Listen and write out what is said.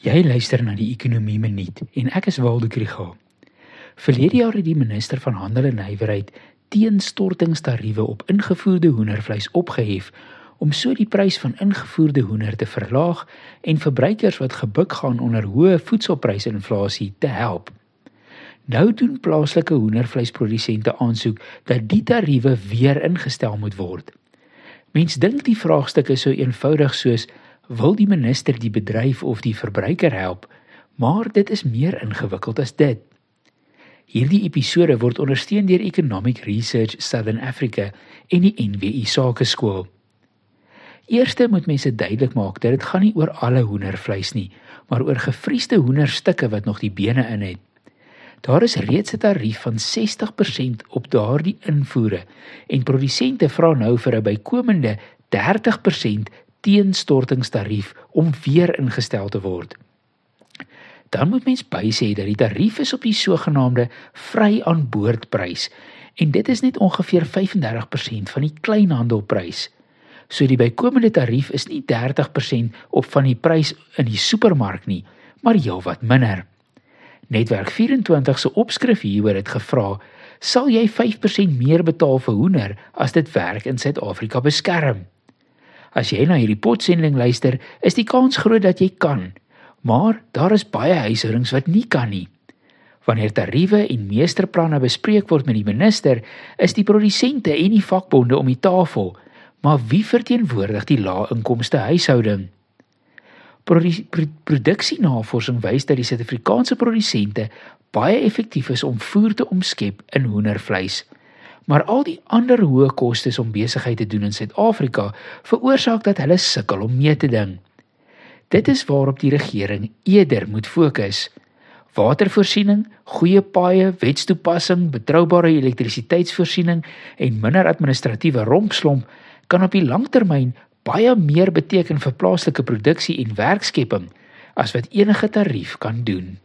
Jy luister na die Ekonomie Minuut en ek is Waldo Krügel. Verlede jaar het die minister van Handel en Nywerheid teenstortingstariewe op ingevoerde hoendervleis opgehef om so die prys van ingevoerde hoender te verlaag en verbruikers wat gebuk gaan onder hoë voedselprysinflasie te help. Nou doen plaaslike hoendervleisprodusente aansoek dat die tariewe weer ingestel moet word. Mens dink die vraagstuk is so eenvoudig soos wil die minister die bedryf of die verbruiker help, maar dit is meer ingewikkeld as dit. Hierdie episode word ondersteun deur Economic Research Southern Africa en die NWI Sakeskool. Eerste moet mense duidelik maak dat dit gaan nie oor alle hoendervleis nie, maar oor gefriesde hoenderstukke wat nog die bene in het. Daar is reeds 'n tarief van 60% op daardie invoere en produsente vra nou vir 'n bykomende 30% teenstortingstarief om weer ingestel te word. Dan moet mens bysê dat die tarief is op die sogenaamde vry aan boordprys en dit is net ongeveer 35% van die kleinhandelprys. So die bykomende tarief is nie 30% op van die prys in die supermark nie, maar heelwat minder. Netwerk 24 se opskrif hieroor het gevra: "Sal jy 5% meer betaal vir hoender as dit werk in Suid-Afrika beskerm?" As jy na hierdie potsending luister, is die kans groot dat jy kan. Maar daar is baie huishoudings wat nie kan nie. Wanneer tariewe en meesterplanne bespreek word met die minister, is die produsente en die vakbonde om die tafel. Maar wie verteenwoordig die lae-inkomste huishouding? Produksienavorsing wys dat die Suid-Afrikaanse produsente baie effektief is om voer te omskep in hoendervleis. Maar al die ander hoë kostes om besigheid te doen in Suid-Afrika veroorsaak dat hulle sukkel om mee te ding. Dit is waarop die regering eerder moet fokus. Watervoorsiening, goeie paaie, wetstoepassing, betroubare elektrisiteitsvoorsiening en minder administratiewe rompslomp kan op die langtermyn baie meer beteken vir plaaslike produksie en werkskepping as wat enige tarief kan doen.